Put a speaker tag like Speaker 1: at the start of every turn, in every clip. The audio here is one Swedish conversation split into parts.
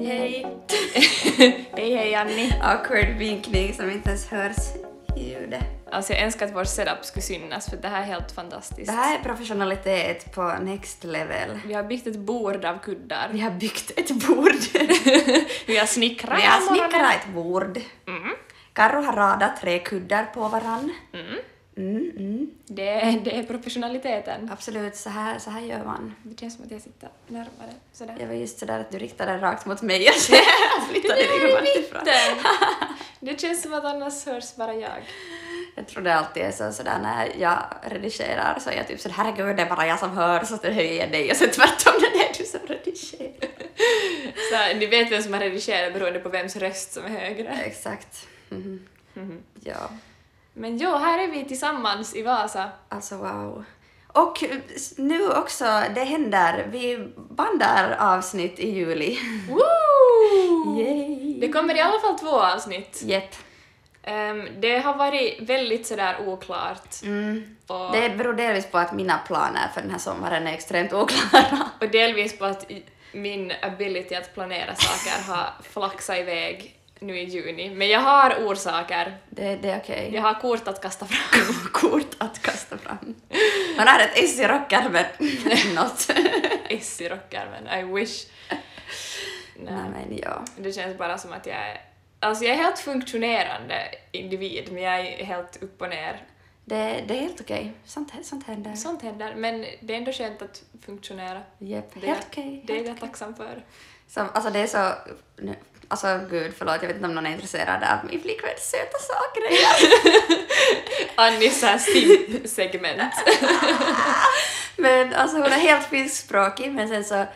Speaker 1: Hej! hej hej Anni!
Speaker 2: Awkward vinkning som inte ens hörs i ljudet.
Speaker 1: Alltså jag önskar att vår setup skulle synas för det här är helt fantastiskt.
Speaker 2: Det här är professionalitet på next level.
Speaker 1: Vi har byggt ett bord av kuddar.
Speaker 2: Vi har byggt ett bord.
Speaker 1: Vi har snickrat
Speaker 2: Vi har snickrat ett bord.
Speaker 1: Mm.
Speaker 2: Karro har radat tre kuddar på varann.
Speaker 1: Mm. Det, det är professionaliteten.
Speaker 2: Absolut, så här, så här gör man.
Speaker 1: Det känns som att jag sitter närmare sådär.
Speaker 2: Jag var just sådär att du riktade den rakt mot mig och flyttade
Speaker 1: Det
Speaker 2: dig
Speaker 1: i
Speaker 2: ifrån.
Speaker 1: Det känns som att annars hörs bara jag.
Speaker 2: Jag tror det alltid är så sådär när jag redigerar så är jag typ sådär herregud det är bara jag som hör så det höjer jag dig och så tvärtom när det är du som redigerar.
Speaker 1: Så ni vet vem som har redigerat beroende på vems röst som är högre.
Speaker 2: Exakt. Mhm.
Speaker 1: Mhm.
Speaker 2: Ja,
Speaker 1: Men jo, här är vi tillsammans i Vasa.
Speaker 2: alltså wow. Och nu också, det händer, vi bandar avsnitt i juli.
Speaker 1: Woo!
Speaker 2: Yay!
Speaker 1: Det kommer i alla fall två avsnitt.
Speaker 2: Jepp.
Speaker 1: Ehm, det har varit väldigt sådär oklart.
Speaker 2: Mm.
Speaker 1: Och,
Speaker 2: Det beror delvis på att mina planer för den här sommaren är extremt oklara.
Speaker 1: och delvis på att min ability att planera saker har flaxat iväg nu i juni. Men jag har orsaker.
Speaker 2: Det, det är okej.
Speaker 1: Jag har kort att kasta fram.
Speaker 2: Kort att kasta fram. Man har ett S i rocken men not.
Speaker 1: S i rockärmen, I wish.
Speaker 2: Nej
Speaker 1: Nej.
Speaker 2: men ja.
Speaker 1: Det känns bara som att jag är... Alltså jag är helt funktionerande individ, men jag är helt upp och ner.
Speaker 2: Det, det är helt okej. Sånt, sånt händer.
Speaker 1: Sånt händer, men det är ändå skönt att funktionera.
Speaker 2: Japp,
Speaker 1: Det-
Speaker 2: helt okej.
Speaker 1: Det är jag
Speaker 2: okej.
Speaker 1: tacksam för.
Speaker 2: Som, alltså det är så... nu- Alltså gud, förlåt, jag vet inte om någon är intresserad av min flickväns söta sakgrejer.
Speaker 1: Annis såhär stimp-segment.
Speaker 2: men alltså hon är helt finskspråkig men sen så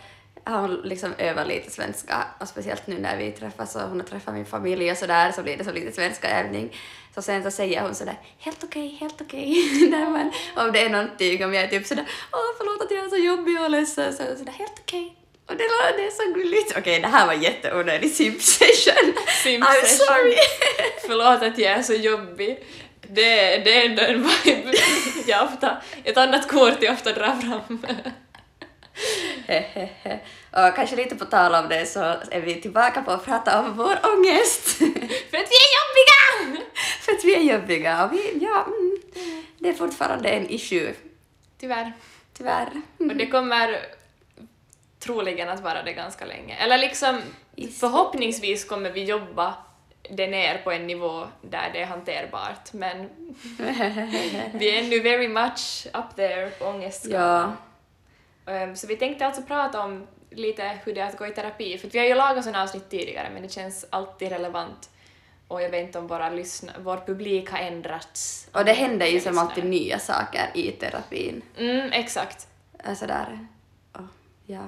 Speaker 2: har hon liksom övat lite svenska och speciellt nu när vi träffas och hon har träffat min familj och sådär så blir det så lite svenska övning. Så sen så säger hon sådär helt okej, helt okej. Man, om det är någonting, om jag är typ sådär åh förlåt att jag är så jobbig och ledsen så är sådär helt okej. Och det, det är så gulligt. Okej, det här var jätteonödig simp-session. I'm
Speaker 1: Simp-session.
Speaker 2: sorry.
Speaker 1: Förlåt att jag är så jobbig. Det, det är ändå en vibe jag ofta... Ett annat kort jag ofta drar fram.
Speaker 2: Och kanske lite på tal om det så är vi tillbaka på att prata om vår ångest.
Speaker 1: För att vi är jobbiga!
Speaker 2: För att vi är jobbiga och vi, ja, mm, det är fortfarande en issue,
Speaker 1: Tyvärr.
Speaker 2: tyvärr.
Speaker 1: Och det kommer troligen att vara det ganska länge. Eller liksom,
Speaker 2: Is-
Speaker 1: förhoppningsvis kommer vi jobba det ner på en nivå där det är hanterbart, men vi är ännu very much up there på ångestskalan.
Speaker 2: ja,
Speaker 1: Ehm, Så vi tänkte alltså prata om lite hur det är att gå i terapi, för vi har ju lagat sådana avsnitt tidigare, men det känns alltid relevant. Och jag vet inte om våra lyssna, vår publik har ändrats.
Speaker 2: och det händer ju som alltid nya saker i terapin.
Speaker 1: Mm, exakt.
Speaker 2: Sådär, oh, ja.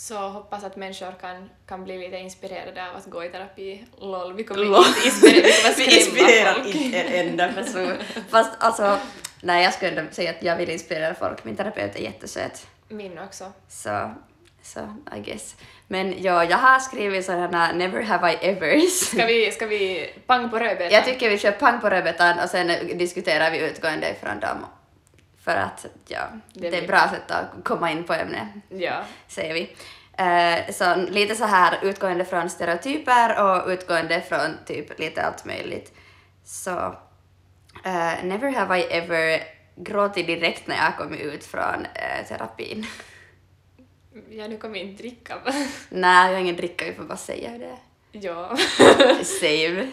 Speaker 1: Så hoppas att människor kan, kan bli lite inspirerade av att gå i terapi. LOL, vi kommer
Speaker 2: Lol.
Speaker 1: inte inspirera, vi kommer
Speaker 2: Vi inspirerar
Speaker 1: folk.
Speaker 2: inte en enda person. Fast alltså, nej jag skulle ändå säga att jag vill inspirera folk. Min terapeut är jättesöt.
Speaker 1: Min också.
Speaker 2: Så, så I guess. Men ja, jag har skrivit sådana never have I evers.
Speaker 1: Ska vi, ska vi pang på rödbetan?
Speaker 2: Jag tycker vi kör pang på rödbetan och sen diskuterar vi utgående ifrån dem. För att ja,
Speaker 1: Det
Speaker 2: det, är bra sätt att komma in på ämnet,
Speaker 1: Ja.
Speaker 2: säger vi. Eh, så lite så här utgående från stereotyper och utgående från typ lite allt möjligt. Så eh, never have I ever gråtit direkt när jag kom ut från eh, terapin.
Speaker 1: Ja, nu kommer vi inte dricka.
Speaker 2: Nej, jag har ingen dricka, vi får bara säga hur det är.
Speaker 1: ja.
Speaker 2: Save.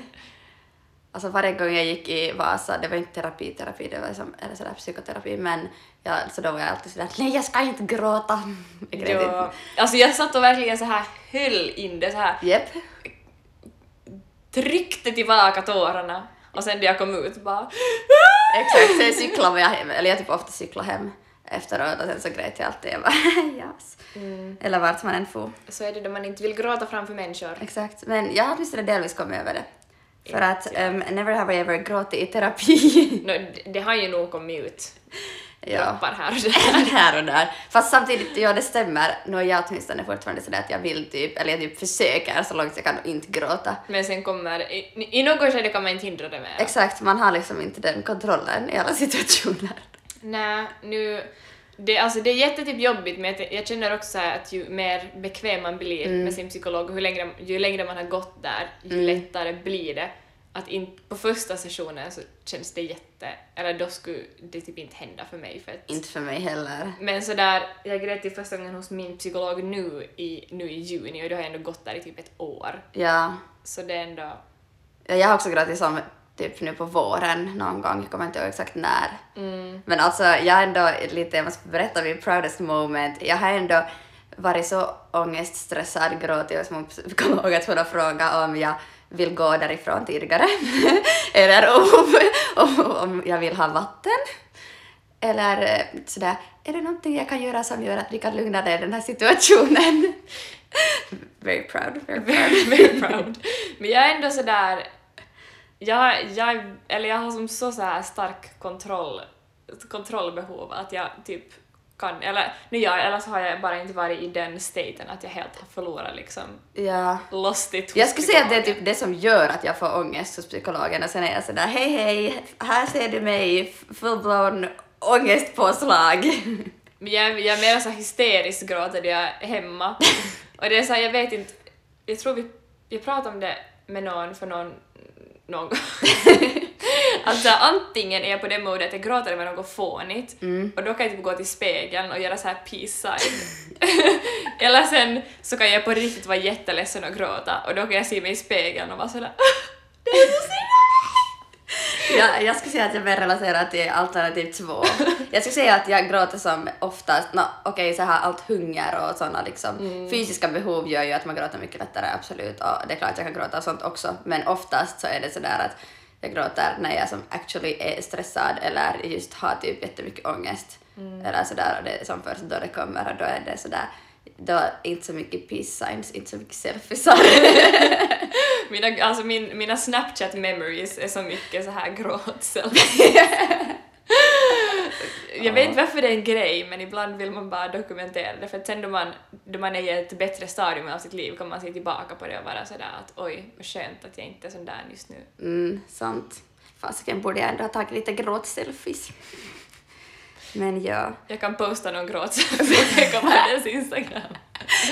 Speaker 2: Alltså varje gång jag gick i Vasa, det var inte terapi, terapi, det var som, eller sådär psykoterapi, men jag, så då var jag alltid sådär nej jag ska inte gråta. Jag grät
Speaker 1: ja. Alltså jag satt och verkligen så här höll in det så här.
Speaker 2: Japp.
Speaker 1: tryckte tillbaka tårarna och sen när jag kom ut bara
Speaker 2: Exakt, sen cyklade jag hem, eller jag typ ofta cyklade hem efteråt och sen så grät jag alltid. Jag bara yes.
Speaker 1: mm.
Speaker 2: Eller vart man än for.
Speaker 1: så är det då man inte vill gråta framför människor.
Speaker 2: Exakt, men jag har åtminstone delvis kommit över det. För att um, never have I ever gråtit i terapi.
Speaker 1: No, det, det har ju nog kommit ut
Speaker 2: ja.
Speaker 1: här och där.
Speaker 2: här och där. Fast samtidigt, ja det stämmer, nu är jag åtminstone fortfarande sådär att jag vill typ, eller jag typ försöker så långt jag kan inte gråta.
Speaker 1: Men sen kommer, i, i något skede kan man inte hindra det mer.
Speaker 2: Exakt, man har liksom inte den kontrollen i alla situationer.
Speaker 1: Nej, nu, Det, alltså, det är jättetyp jobbigt men jag, jag känner också att ju mer bekväm man blir
Speaker 2: Mm.
Speaker 1: med sin psykolog och längre, ju längre man har gått där, ju lättare blir det. Att in, på första sessionen så känns det jätte... Eller då skulle det typ inte hända för mig för att...
Speaker 2: Inte för mig heller.
Speaker 1: Men sådär, jag grät ju första gången hos min psykolog nu i, nu i juni och då har jag ändå gått där i typ ett år.
Speaker 2: Ja.
Speaker 1: Så det är ändå...
Speaker 2: Ja, Jag har också gråtit som typ nu på våren någon gång, jag kommer inte ihåg exakt när.
Speaker 1: Mm.
Speaker 2: Men alltså jag har ändå lite, jag måste berätta min proudest moment. Jag har ändå varit så ångeststressad, gråtit hos min psykolog att hon har frågat om jag vill gå därifrån tidigare. Eller om, om, om jag vill ha vatten. Eller eh, sådär, är det någonting jag kan göra som gör att vi kan lugna ner den här situationen? Very proud, very proud.
Speaker 1: Very, very proud. Men jag är ändå sådär... Jag, jag, eller jag har som så, så här stark kontroll, kontrollbehov att jag typ kan, eller nu jag, eller så har jag bara inte varit i den staten att jag helt har förlorat liksom,
Speaker 2: Ja.
Speaker 1: lost it hos
Speaker 2: Jag skulle säga att det är typ det som gör att jag får ångest hos psykologen och sen är jag sådär hej hej, här ser du mig, full-blown ångestpåslag.
Speaker 1: Jag, jag är mer så hysteriskt gråter jag hemma. Och det är så här, jag vet inte, jag tror vi, jag pratade om det med någon för någon, någon gång. alltså antingen är jag på det modet att jag gråter med något fånigt och då kan jag typ gå till spegeln och göra så här peace sign. Eller sen så kan jag på riktigt vara jätteledsen och gråta och då kan jag se mig i spegeln och vara sådär det är så synd
Speaker 2: jag, jag skulle säga att jag är mer relaterad till alternativ två. Jag skulle säga att jag gråter som oftast, no, okej så här allt hunger och sådana liksom fysiska behov gör ju att man gråter mycket lättare, absolut. Och det är klart jag kan gråta och sånt också, men oftast så är det sådär att jag gråter när jag som actually är stressad eller just har typ jättemycket ångest. Eller sådär och det är som först då det kommer och då är det sådär, då inte så mycket peace signs, inte så mycket selfiesar.
Speaker 1: Mina, alltså min, mina Snapchat memories är så mycket så här gråt Jag vet inte varför det är en grej, men ibland vill man bara dokumentera det, för att sen då man, då man är i ett bättre stadium av sitt liv kan man se tillbaka på det och vara sådär att oj, vad skönt att jag inte är sån där just nu.
Speaker 2: Mm, sant. Fasiken borde jag ändå ha tagit lite gråtselfies. Men ja,
Speaker 1: Jag kan posta någon gråtselfie på hennes Instagram.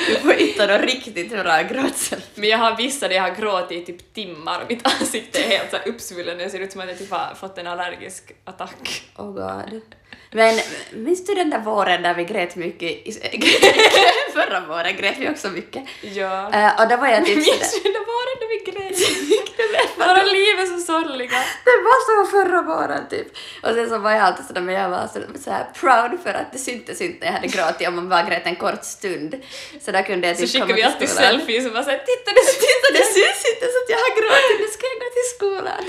Speaker 2: du får hitta någon riktigt bra gråtselfie.
Speaker 1: Men jag har vissa där jag har gråtit i typ timmar och mitt ansikte är helt så här uppsvullen, det ser ut som att jag typ har fått en allergisk attack.
Speaker 2: Oh god. Men minns du den där våren där vi grät mycket? I, förra våren grät vi också mycket.
Speaker 1: Ja.
Speaker 2: Eh, och då var jag typ
Speaker 1: Minns du den våren när vi grät? Våra liv är så sorgliga.
Speaker 2: Det var så förra våren typ. Och sen så var jag alltid sådär, men jag var så, så här proud för att det syntes inte jag hade gråtit om man bara grät en kort stund. Så där kunde jag
Speaker 1: Så
Speaker 2: typ
Speaker 1: skickar
Speaker 2: komma
Speaker 1: vi alltid
Speaker 2: skolan.
Speaker 1: selfies och bara såhär “titta det
Speaker 2: Titta, det syns inte så att jag har gråtit, nu ska jag gå till skolan.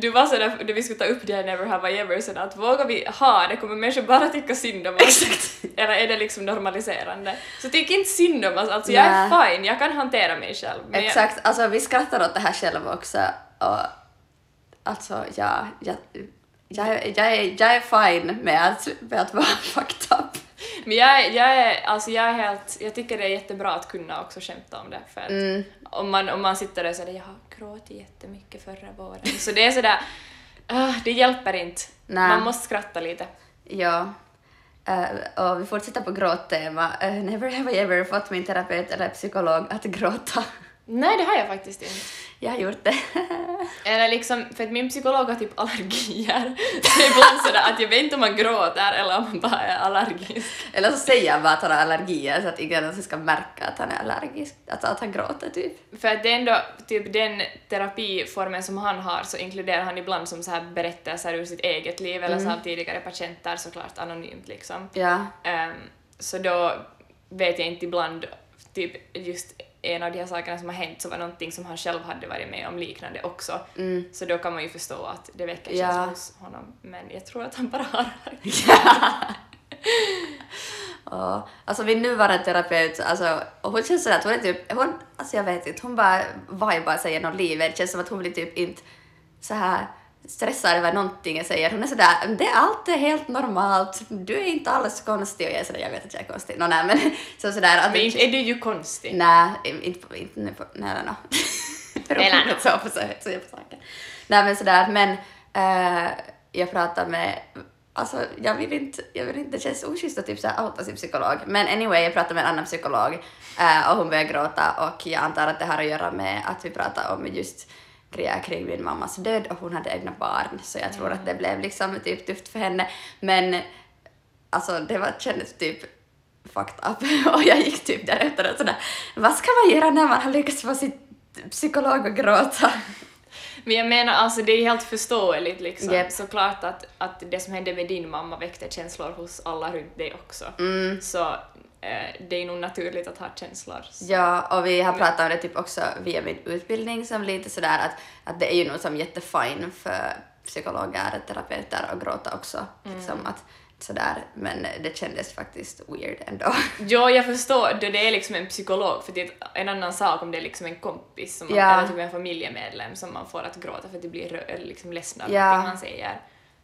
Speaker 1: Du var sådär när vi skulle ta upp det här Never Have I Ever sådär att vågar vi ha det kommer människor bara tycka synd om oss.
Speaker 2: Exakt.
Speaker 1: Eller är det liksom normaliserande? Så tyck inte synd om oss, alltså jag är fine, jag kan hantera mig själv. men jag-
Speaker 2: Exakt, alltså vi skrattar åt det här själva också. Och alltså, ja, jag, jag, jag, är, jag är fine med att, med att vara fucked up.
Speaker 1: Men jag, jag är, alltså jag är helt, jag tycker det är jättebra att kunna också skämta om det för att
Speaker 2: Mm.
Speaker 1: om, man, om man sitter där och säger jag har gråtit jättemycket förra våren. Så det är sådär, ah, det hjälper inte.
Speaker 2: Nej.
Speaker 1: Man måste skratta lite.
Speaker 2: Ja. Eh, och vi fortsätter på gråttema. Uh, never have I ever fått min terapeut eller psykolog att gråta.
Speaker 1: Nej, det har jag faktiskt inte.
Speaker 2: Jag har gjort det.
Speaker 1: Eller liksom, för att min psykolog har typ allergier. Så ibland sådär att jag vet inte om man gråter eller om man bara är allergisk.
Speaker 2: eller så säger han bara att han har allergier så att ingen annan ska märka att han är allergisk. Alltså att han gråter typ.
Speaker 1: För att det är ändå typ den terapiformen som han har så inkluderar han ibland som så här berättelser ur sitt eget liv eller så av tidigare patienter såklart anonymt liksom.
Speaker 2: Ja.
Speaker 1: Ehm, så då vet jag inte ibland, typ just en av de här sakerna som har hänt så var någonting som han själv hade varit med om liknande också.
Speaker 2: Mm.
Speaker 1: Så då kan man ju förstå att det väcker
Speaker 2: Ja.
Speaker 1: känslor hos honom. Men jag tror att han bara har.
Speaker 2: Ja, alltså min nuvarande terapeut, alltså, och hon känns sådär att hon är typ, hon, alltså jag vet inte, hon bara vibar sig genom livet. Det känns som att hon blir typ inte så här stressad över någonting jag säger. Hon är sådär, det, allt är helt normalt, du är inte alls konstig. Och jag är sådär, jag vet att jag är konstig. Nå, nej, men så sådär. Att
Speaker 1: Men inte är du ju konstig.
Speaker 2: Nej, inte inte på, nej, nej.
Speaker 1: Eller nå.
Speaker 2: så på så, så på saken. Nej men sådär, men eh, jag pratade med Alltså, jag vill inte, jag vill inte, det känns oschysst att typ så här outa sin psykolog. Men anyway, jag pratade med en annan psykolog eh, och hon började gråta och jag antar att det har att göra med att vi pratade om just grejer kring min mammas död och hon hade egna barn så jag tror att det blev liksom typ tufft för henne. Men alltså det var, kändes typ fucked up och jag gick typ därefter och sådär, vad ska man göra när man har lyckats få sin psykolog att gråta?
Speaker 1: Men jag menar alltså det är helt förståeligt liksom.
Speaker 2: Japp.
Speaker 1: Såklart att, att det som hände med din mamma väckte känslor hos alla runt dig också.
Speaker 2: Mm.
Speaker 1: Så det är nog naturligt att ha känslor.
Speaker 2: Ja, och vi har pratat om det typ också via min utbildning som lite sådär att, att det är ju nog som jättefine för psykologer, terapeuter att gråta också. Liksom att sådär, men det kändes faktiskt weird ändå.
Speaker 1: Jo, jag förstår det är liksom en psykolog, för det är en annan sak om det är liksom en kompis som man,
Speaker 2: Ja.
Speaker 1: eller typ en familjemedlem som man får att gråta för att de blir liksom ledsna av
Speaker 2: Ja.
Speaker 1: någonting man säger.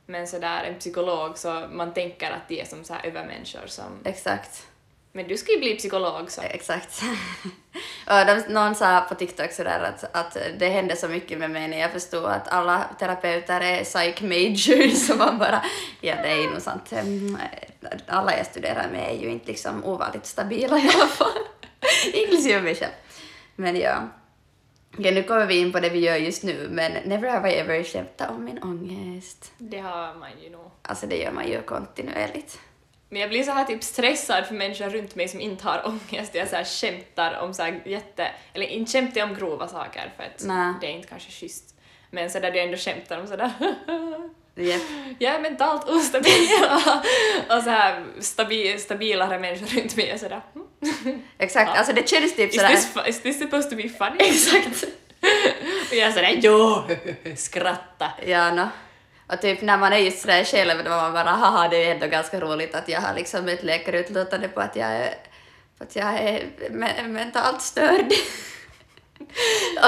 Speaker 1: Men sådär en psykolog så man tänker att de är som så här övermänniskor som...
Speaker 2: Exakt.
Speaker 1: Men du ska ju bli psykolog så.
Speaker 2: Exakt. och de, någon sa på TikTok sådär att, att det hände så mycket med mig när jag förstod att alla terapeuter är psych majors så man bara, ja det är ju nog sant. Mm, Alla jag studerar med är ju inte liksom ovanligt stabila i alla fall. Inklusive mig själv. Men ja. Okej, nu kommer vi in på det vi gör just nu, men never have I ever skämtat om min ångest.
Speaker 1: Det har man ju nog.
Speaker 2: Alltså det gör man ju kontinuerligt.
Speaker 1: Men jag blir så här typ stressad för människor runt mig som inte har ångest. Jag så här skämtar om så här jätte... Eller inte skämtar jag om grova saker för att
Speaker 2: Nej.
Speaker 1: det är inte kanske schysst. Men så där det ändå skämtar om sådär
Speaker 2: Japp.
Speaker 1: jag är mentalt ostabil och så här stabi, stabilare människor runt mig sådär
Speaker 2: Exakt,
Speaker 1: Ja.
Speaker 2: alltså det känns typ
Speaker 1: is
Speaker 2: sådär...
Speaker 1: this, fu- is this supposed to be funny?
Speaker 2: Exakt.
Speaker 1: och jag är sådär jo, skratta.
Speaker 2: Ja, no. Och typ när man är just sådär själv, då man bara haha, det är ändå ganska roligt att jag har liksom ett läkarutlåtande på att jag är, på att jag är me- mentalt störd.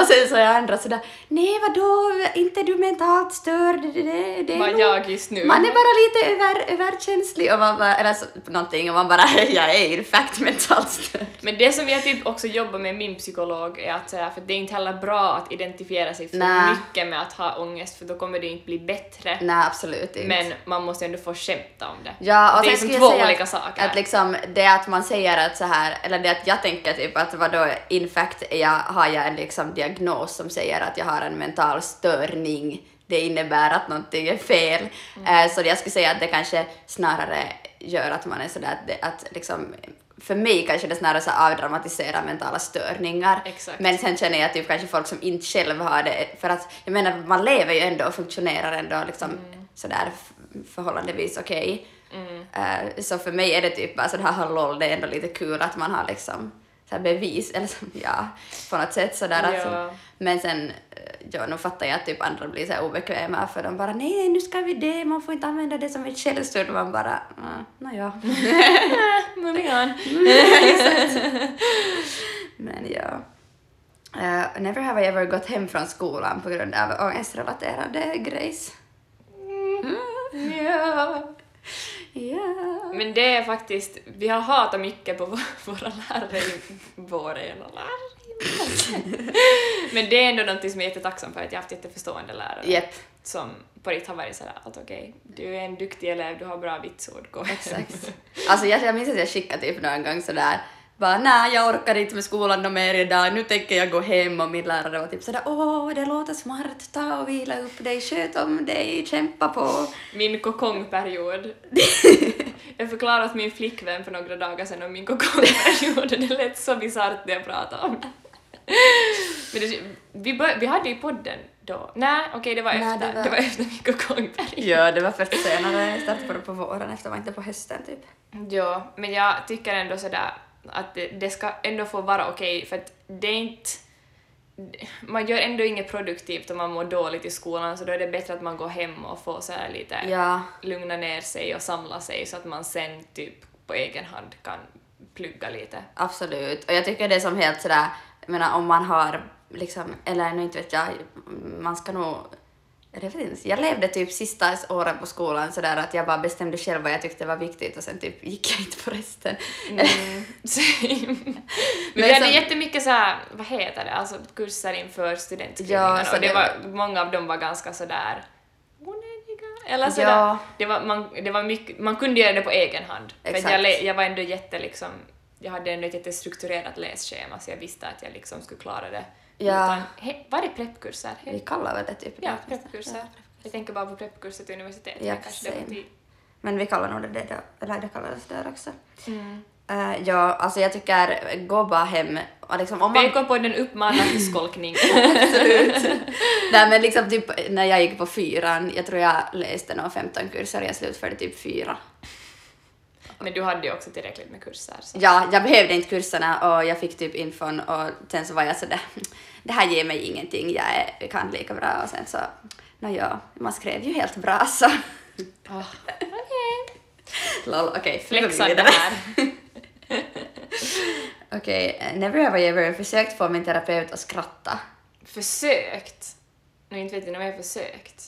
Speaker 2: och sen så är andra sådär, nej vadå, inte du mentalt störd, det, det, det är
Speaker 1: Vad jag just nu.
Speaker 2: Man är bara lite över, överkänslig och man bara, eller så, någonting och man bara, jag är in fact mentalt störd.
Speaker 1: Men det som jag typ också jobbar med min psykolog är att säga, för det är inte heller bra att identifiera sig för
Speaker 2: Nej.
Speaker 1: mycket med att ha ångest för då kommer det inte bli bättre.
Speaker 2: Nej, absolut inte.
Speaker 1: Men man måste ändå få skämta om det.
Speaker 2: Ja, och
Speaker 1: det är som två olika
Speaker 2: att,
Speaker 1: saker.
Speaker 2: Att liksom det att man säger att så här, eller det att jag tänker typ att vadå, in fact jag, har jag en liksom diagnos som säger att jag har en mental störning, det innebär att någonting är fel.
Speaker 1: Mm.
Speaker 2: Eh, så jag skulle säga att det kanske snarare gör att man är sådär att, att liksom för mig kanske det snarare så avdramatiserar mentala störningar.
Speaker 1: Exakt.
Speaker 2: Men sen känner jag typ kanske folk som inte själva har det, för att jag menar man lever ju ändå och funktionerar ändå liksom
Speaker 1: Mm.
Speaker 2: sådär förhållandevis okej.
Speaker 1: Mm.
Speaker 2: Eh, så för mig är det typ bara sådär lol, det är ändå lite kul att man har liksom så här bevis, eller som, ja, på något sätt sådär.
Speaker 1: Ja.
Speaker 2: Alltså. Men sen, eh, ja, nu fattar jag att typ andra blir så här obekväma för de bara nej, nu ska vi det, man får inte använda det som ett skällsord. Man bara, mm, nåja.
Speaker 1: Moving on.
Speaker 2: Men ja. Uh, never have I ever gått hem från skolan på grund av ångestrelaterade grejs.
Speaker 1: Ja.
Speaker 2: Ja.
Speaker 1: Men det är faktiskt, vi har hatat mycket på vå- våra lärare i våra lärare. Men det är ändå något som jag är jättetacksam för att jag har haft jätteförstående lärare.
Speaker 2: Japp,
Speaker 1: Som på riktigt har varit sådär att okej, du är en duktig elev, du har bra vitsord, gå
Speaker 2: exakt. Alltså jag, jag minns att jag skickade typ någon gång sådär bara nej, jag orkar inte med skolan något mer idag, nu tänker jag gå hem och min lärare var typ sådär åh, det låter smart, ta och vila upp dig, sköt om dig, kämpa på.
Speaker 1: Min kokongperiod. jag förklarade åt min flickvän för några dagar sedan om min kokongperiod och det lät så bisarrt när jag pratade om det. Men det, vi, bör, vi hade ju podden då. Nej, okej det var
Speaker 2: Nej,
Speaker 1: efter.
Speaker 2: det
Speaker 1: Det
Speaker 2: var-
Speaker 1: var, efter min kokongperiod.
Speaker 2: Ja, det var först senare, jag startade på det på våren efter, var inte på hösten typ.
Speaker 1: Ja, men jag tycker ändå sådär att det, det ska ändå få vara okej för att det är inte... Man gör ändå inget produktivt om man mår dåligt i skolan så då är det bättre att man går hem och får så här lite
Speaker 2: Ja,
Speaker 1: lugna ner sig och samla sig så att man sen typ på egen hand kan plugga lite.
Speaker 2: absolut. Och jag tycker det är som helt sådär, jag menar om man har liksom, eller nu inte vet jag, man ska nog jag vet inte, jag levde typ sista åren på skolan sådär att jag bara bestämde själv vad jag tyckte var viktigt och sen typ gick jag inte på resten.
Speaker 1: Mm. Men vi hade
Speaker 2: som-
Speaker 1: jättemycket så här, vad heter det, alltså kurser inför studentskrivningarna
Speaker 2: Ja,
Speaker 1: och det
Speaker 2: det-
Speaker 1: var, många av dem var ganska sådär onödiga, Eller sådär.
Speaker 2: Ja.
Speaker 1: Det var, man, det var mycket, man kunde göra det på egen hand. För
Speaker 2: Exakt.
Speaker 1: jag, le- jag var ändå jätte liksom, jag hade ändå ett jättestrukturerat lässchema så jag visste att jag liksom skulle klara det.
Speaker 2: Ja.
Speaker 1: Utan, he, var det preppkurser?
Speaker 2: Vi kallar väl det typ
Speaker 1: ja, preppkurser. Jag tänker bara på preppkurser till universitetet.
Speaker 2: Ja,
Speaker 1: men kanske det
Speaker 2: vi kallar nog det det då, eller det kallades där också.
Speaker 1: Mm.
Speaker 2: Eh, ja, alltså jag tycker gå bara hem och liksom om man...
Speaker 1: PK-podden uppmanar till skolkning.
Speaker 2: Nej men liksom typ när jag gick på fyran, jag tror jag läste nog 15 kurser och jag slutförde typ fyra.
Speaker 1: Men du hade ju också tillräckligt med kurser. Så.
Speaker 2: Ja, jag behövde inte kurserna och jag fick typ infon och sen så var jag sådär, det här ger mig ingenting, jag är, kan lika bra och sen så, nå ja, man skrev ju helt bra så.
Speaker 1: Oh,
Speaker 2: Lol, okej, vi
Speaker 1: Flexade
Speaker 2: vidare.
Speaker 1: här.
Speaker 2: Okej, eh, never have I ever försökt få min terapeut att skratta.
Speaker 1: Försökt? Nej, inte vet jag om jag har försökt.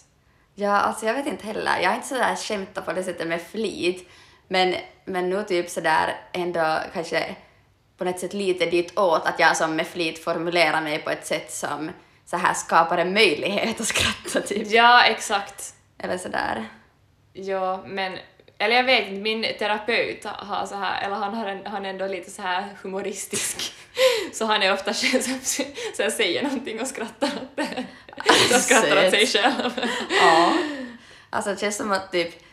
Speaker 2: Ja, alltså jag vet inte heller. Jag har inte sådär skämtat på det sättet med flit, men, men nu typ sådär ändå kanske på något sätt lite ditåt att jag som med flit formulerar mig på ett sätt som så här skapar en möjlighet att skratta typ.
Speaker 1: Ja, exakt.
Speaker 2: Eller sådär.
Speaker 1: Ja, men... Eller jag vet inte, min terapeut har så här, eller han, har en, han är ändå lite så här humoristisk. Så han är ofta själv så, så jag säger någonting och skrattar åt det. Så skrattar åt sig själv.
Speaker 2: Ja. Alltså det känns som att typ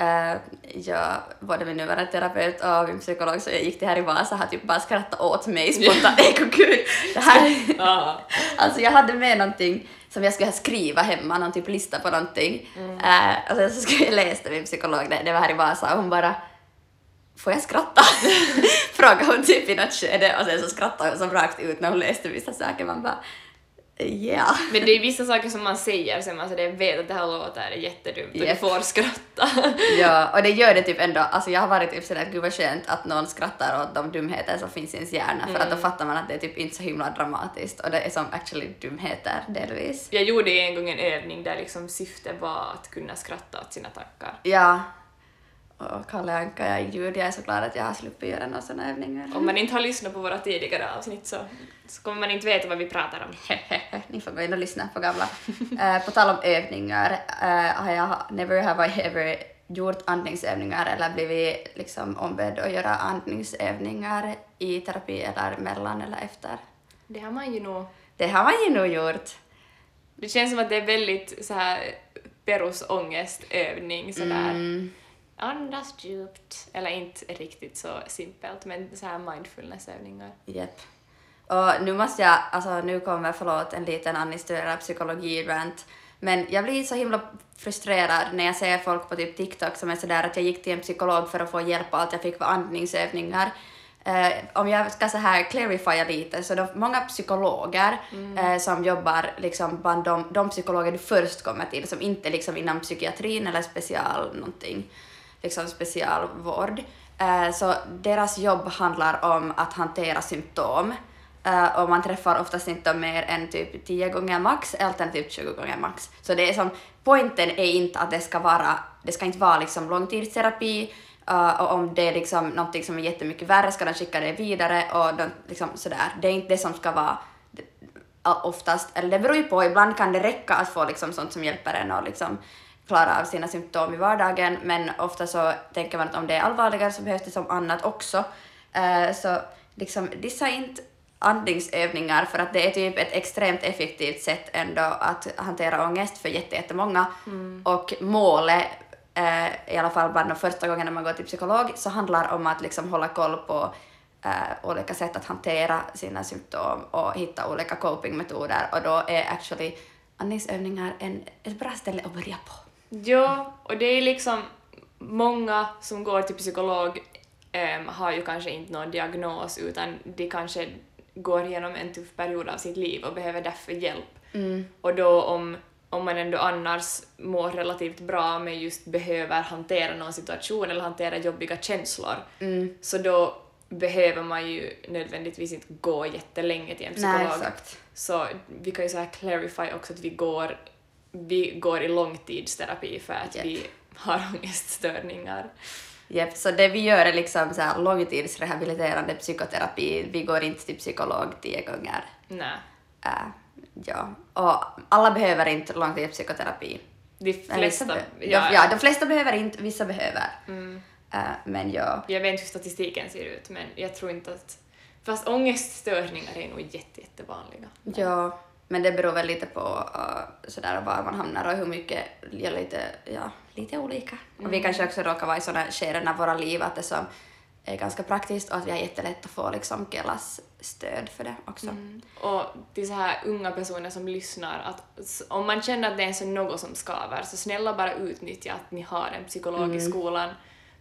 Speaker 2: Uh, jag, både min nuvarande terapeut och min psykolog, så jag gick till här i Vasa, har typ bara skrattat åt mig spontant. Nej, gud! Det här,
Speaker 1: Ja.
Speaker 2: Alltså jag hade med någonting som jag skulle skriva hemma, någon typ lista på någonting.
Speaker 1: Mm.
Speaker 2: Eh, och sen så skulle jag läsa min psykolog, det, det var här i Vasa, och hon bara Får jag skratta? Frågade hon typ i något skede och sen så skrattade hon som rakt ut när hon läste vissa saker. Man bara ja.
Speaker 1: Men det är vissa saker som man säger sen man så det vet att det här låter jättedumt och
Speaker 2: Japp.
Speaker 1: du får skratta.
Speaker 2: Ja, och det gör det typ ändå, alltså jag har varit typ sådär, gud vad skönt att någon skrattar åt de dumheter som finns i ens hjärna för att då fattar man att det är typ inte så himla dramatiskt och det är som actually dumheter delvis.
Speaker 1: Jag gjorde en gång en övning där liksom syftet var att kunna skratta åt sina tankar.
Speaker 2: Ja. Och Kalle Anka, jag är ljud, jag är så glad att jag har sluppit göra några sådana övningar.
Speaker 1: Om man inte har lyssnat på våra tidigare avsnitt så, så kommer man inte veta vad vi pratar om.
Speaker 2: Ni får gå in och lyssna på gamla. På tal om övningar, uh, har jag never have I ever gjort andningsövningar eller blivit liksom ombedd att göra andningsövningar i terapi eller mellan eller efter.
Speaker 1: Det har man ju nog...
Speaker 2: Det har man ju nog gjort.
Speaker 1: Det känns som att det är väldigt så här perusångestövning sådär.
Speaker 2: Mm.
Speaker 1: Andas djupt. Eller inte riktigt så simpelt, men så här mindfulnessövningar.
Speaker 2: Japp. Och nu måste jag, alltså nu kommer, förlåt, en liten administrerad psykologi-rant, men jag blir så himla frustrerad när jag ser folk på typ TikTok som är sådär att jag gick till en psykolog för att få hjälp och allt jag fick var andningsövningar. Eh, om jag ska så här clarifiera lite, så de, många psykologer eh, som jobbar liksom bland de, de psykologer du först kommer till, som inte liksom inom psykiatrin eller special någonting, liksom specialvård, eh, så deras jobb handlar om att hantera symptom. uh, och man träffar oftast inte dem mer än typ 10 gånger max, alternativt typ 20 gånger max. Så det är som, poängen är inte att det ska vara, det ska inte vara liksom långtidsterapi, Uh, och om det är liksom någonting som är jättemycket värre ska de skicka det vidare och de, liksom sådär. Det är inte det som ska vara oftast, eller det beror ju på, ibland kan det räcka att få liksom sånt som hjälper en och liksom klara av sina symptom i vardagen, men ofta så tänker man att om det är allvarligare så behövs det som annat också. Eh, så liksom, dissa inte andningsövningar för att det är typ ett extremt effektivt sätt ändå att hantera ångest för jätte- jättemånga. Och målet, eh, i alla fall bland de första gångerna man går till psykolog, så handlar om att liksom hålla koll på eh, olika sätt att hantera sina symptom och hitta olika copingmetoder och då är actually andningsövningar en, ett bra ställe att börja på.
Speaker 1: Ja, och det är liksom många som går till psykolog ehm, har ju kanske inte någon diagnos utan de kanske går igenom en tuff period av sitt liv och behöver därför hjälp. Och då om, om man ändå annars mår relativt bra men just behöver hantera någon situation eller hantera jobbiga känslor så då behöver man ju nödvändigtvis inte gå jättelänge till en psykolog.
Speaker 2: Nej.
Speaker 1: Så vi kan ju så här clarify också att vi går, vi går i långtidsterapi för att
Speaker 2: Japp.
Speaker 1: vi har ångeststörningar.
Speaker 2: Japp, så det vi gör är liksom så här långtidsrehabiliterande psykoterapi. Vi går inte till psykolog tio gånger.
Speaker 1: Nej.
Speaker 2: Äh, ja. Och alla behöver inte långtidspsykoterapi.
Speaker 1: De flesta,
Speaker 2: be-
Speaker 1: ja,
Speaker 2: ja, de flesta behöver inte, vissa behöver.
Speaker 1: Mm.
Speaker 2: Eh, men ja,
Speaker 1: Jag vet inte hur statistiken ser ut, men jag tror inte att... Fast ångeststörningar är nog jätte, jättevanliga.
Speaker 2: ja, men det beror väl lite på uh, sådär var man hamnar och hur mycket, ja, lite, ja, lite olika. Och vi kanske också råkar vara i sådana skeden av våra liv att det som är ganska praktiskt och att vi har jättelätt att få liksom Kelas stöd för det också.
Speaker 1: Mm. Och till så här unga personer som lyssnar, att om man känner att det är så något som skaver, så snälla bara utnyttja att ni har en psykolog i skolan.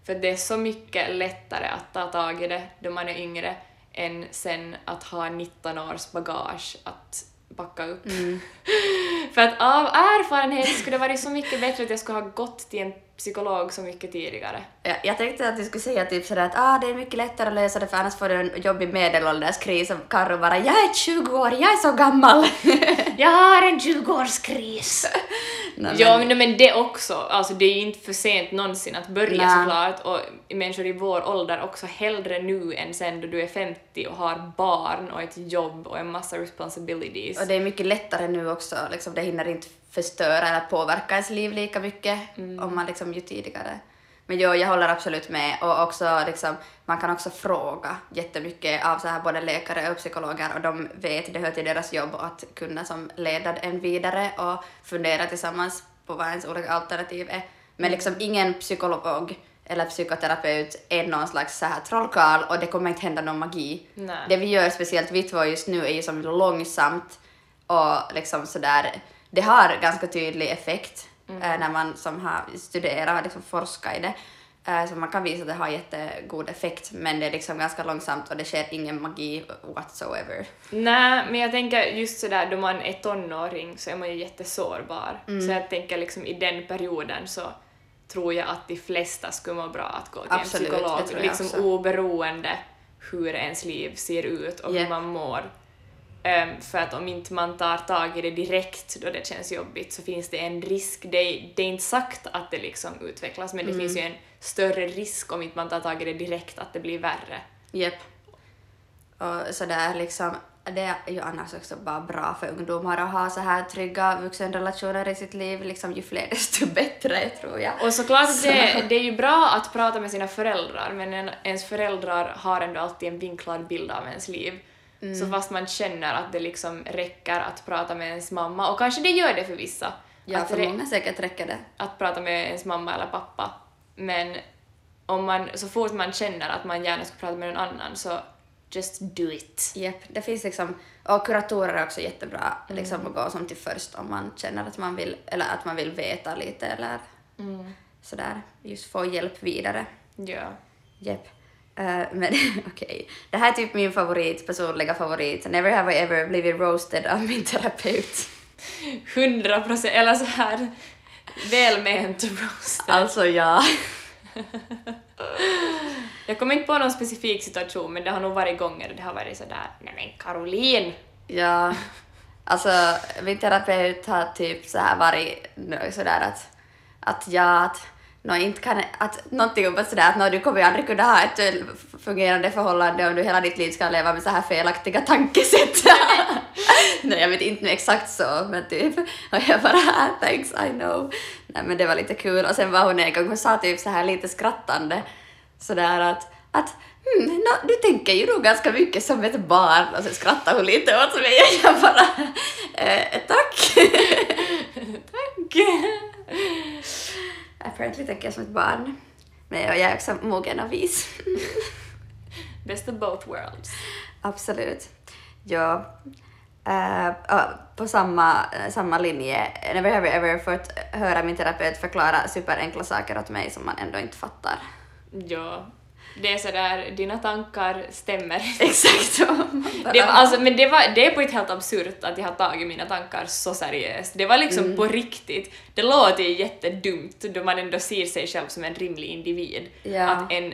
Speaker 1: För det är så mycket lättare att ta tag i det då man är yngre än sen att ha 19 års bagage att backa upp. För att av erfarenhet skulle det varit så mycket bättre att jag skulle ha gått till en psykolog så mycket tidigare.
Speaker 2: Ja, jag tänkte att du skulle säga typ sådär att ah, det är mycket lättare att lösa det för annars får du en jobbig medelålderskris och Karro bara jag är 20 år, jag är så gammal.
Speaker 1: Jag har en 20-årskris!
Speaker 2: Nej,
Speaker 1: Ja, men- men, det också. Alltså det är ju inte för sent någonsin att börja
Speaker 2: Nej.
Speaker 1: såklart och människor i vår ålder också hellre nu än sen då du är 50 och har barn och ett jobb och en massa responsibilities.
Speaker 2: Och det är mycket lättare nu också, liksom, det hinner inte förstöra eller påverka ens liv lika mycket
Speaker 1: Mm.
Speaker 2: om man liksom ju tidigare. Men jo, jag håller absolut med och också liksom, man kan också fråga jättemycket av så här både läkare och psykologer och de vet, det hör till deras jobb att kunna som leda en vidare och fundera tillsammans på vad ens olika alternativ är. Men liksom ingen psykolog eller psykoterapeut är någon slags så här trollkarl och det kommer inte hända någon magi.
Speaker 1: Nej.
Speaker 2: Det vi gör, speciellt vi två just nu, är ju som långsamt och liksom sådär, det har ganska tydlig effekt eh, när man som har studerat och liksom forskat i det. Eh, så man kan visa att det har jättegod effekt, men det är liksom ganska långsamt och det sker ingen magi whatsoever.
Speaker 1: Nej, men jag tänker just sådär då man är tonåring så är man ju jättesårbar.
Speaker 2: Mm.
Speaker 1: Så jag tänker liksom i den perioden så tror jag att de flesta skulle må bra att gå till
Speaker 2: Absolut,
Speaker 1: en psykolog, liksom
Speaker 2: också.
Speaker 1: oberoende hur ens liv ser ut och
Speaker 2: Japp.
Speaker 1: hur man mår. Ehm, för att om inte man tar tag i det direkt då det känns jobbigt så finns det en risk. Det är, det är inte sagt att det liksom utvecklas men det
Speaker 2: Mm.
Speaker 1: finns ju en större risk om inte man tar tag i det direkt att det blir värre.
Speaker 2: Japp. Och sådär liksom, det är ju annars också bara bra för ungdomar att ha så här trygga vuxenrelationer i sitt liv, liksom ju fler desto bättre tror jag.
Speaker 1: Och såklart
Speaker 2: Så-
Speaker 1: det, det är ju bra att prata med sina föräldrar men en, ens föräldrar har ändå alltid en vinklad bild av ens liv.
Speaker 2: Mm.
Speaker 1: Så fast man känner att det liksom räcker att prata med ens mamma, och kanske det gör det för vissa,
Speaker 2: Ja,
Speaker 1: att,
Speaker 2: för många säkert räcker det.
Speaker 1: att prata med ens mamma eller pappa. Men om man, så fort man känner att man gärna ska prata med någon annan så just do it.
Speaker 2: Japp, det finns liksom, och kuratorer är också jättebra liksom att gå som till först om man känner att man vill, eller att man vill veta lite eller sådär, just få hjälp vidare.
Speaker 1: Ja.
Speaker 2: Japp. Eh, men okej, det här är typ min favorit, personliga favorit. Never have I ever blivit roasted av min terapeut.
Speaker 1: 100 procent, eller så här välment roast.
Speaker 2: Alltså ja.
Speaker 1: Jag kommer inte på någon specifik situation men det har nog varit gånger det har varit sådär nej men Caroline!
Speaker 2: Ja, alltså min terapeut har typ så här varit sådär att, att jag att, no, inte kan, att någonting om att sådär att no, du kommer ju aldrig kunna ha ett eh, fungerande förhållande om du hela ditt liv ska leva med så här felaktiga tankesätt. Nej, jag vet inte exakt så, men typ. Och jag bara, ah, thanks, I know. Nej, men det var lite kul. Och sen var hon en gång, hon sa typ så här lite skrattande sådär att, att hmm, no, du tänker ju nog ganska mycket som ett barn. Och sen skrattade hon lite åt mig och jag bara, eh, tack.
Speaker 1: Tack!
Speaker 2: Apparently tänker jag som ett barn. Men jag är också mogen och vis.
Speaker 1: Best of both worlds.
Speaker 2: Absolut. Ja. Eh, ja, på samma, samma linje, never have I ever fått höra min terapeut förklara superenkla saker åt mig som man ändå inte fattar.
Speaker 1: Ja. Det är sådär, dina tankar stämmer.
Speaker 2: Exakt
Speaker 1: Det var, alltså, men det, var, det är på ett helt absurt att jag har tagit mina tankar så seriöst. Det var liksom
Speaker 2: Mm.
Speaker 1: på riktigt. Det låter ju jättedumt då man ändå ser sig själv som en rimlig individ.
Speaker 2: Ja.
Speaker 1: Att en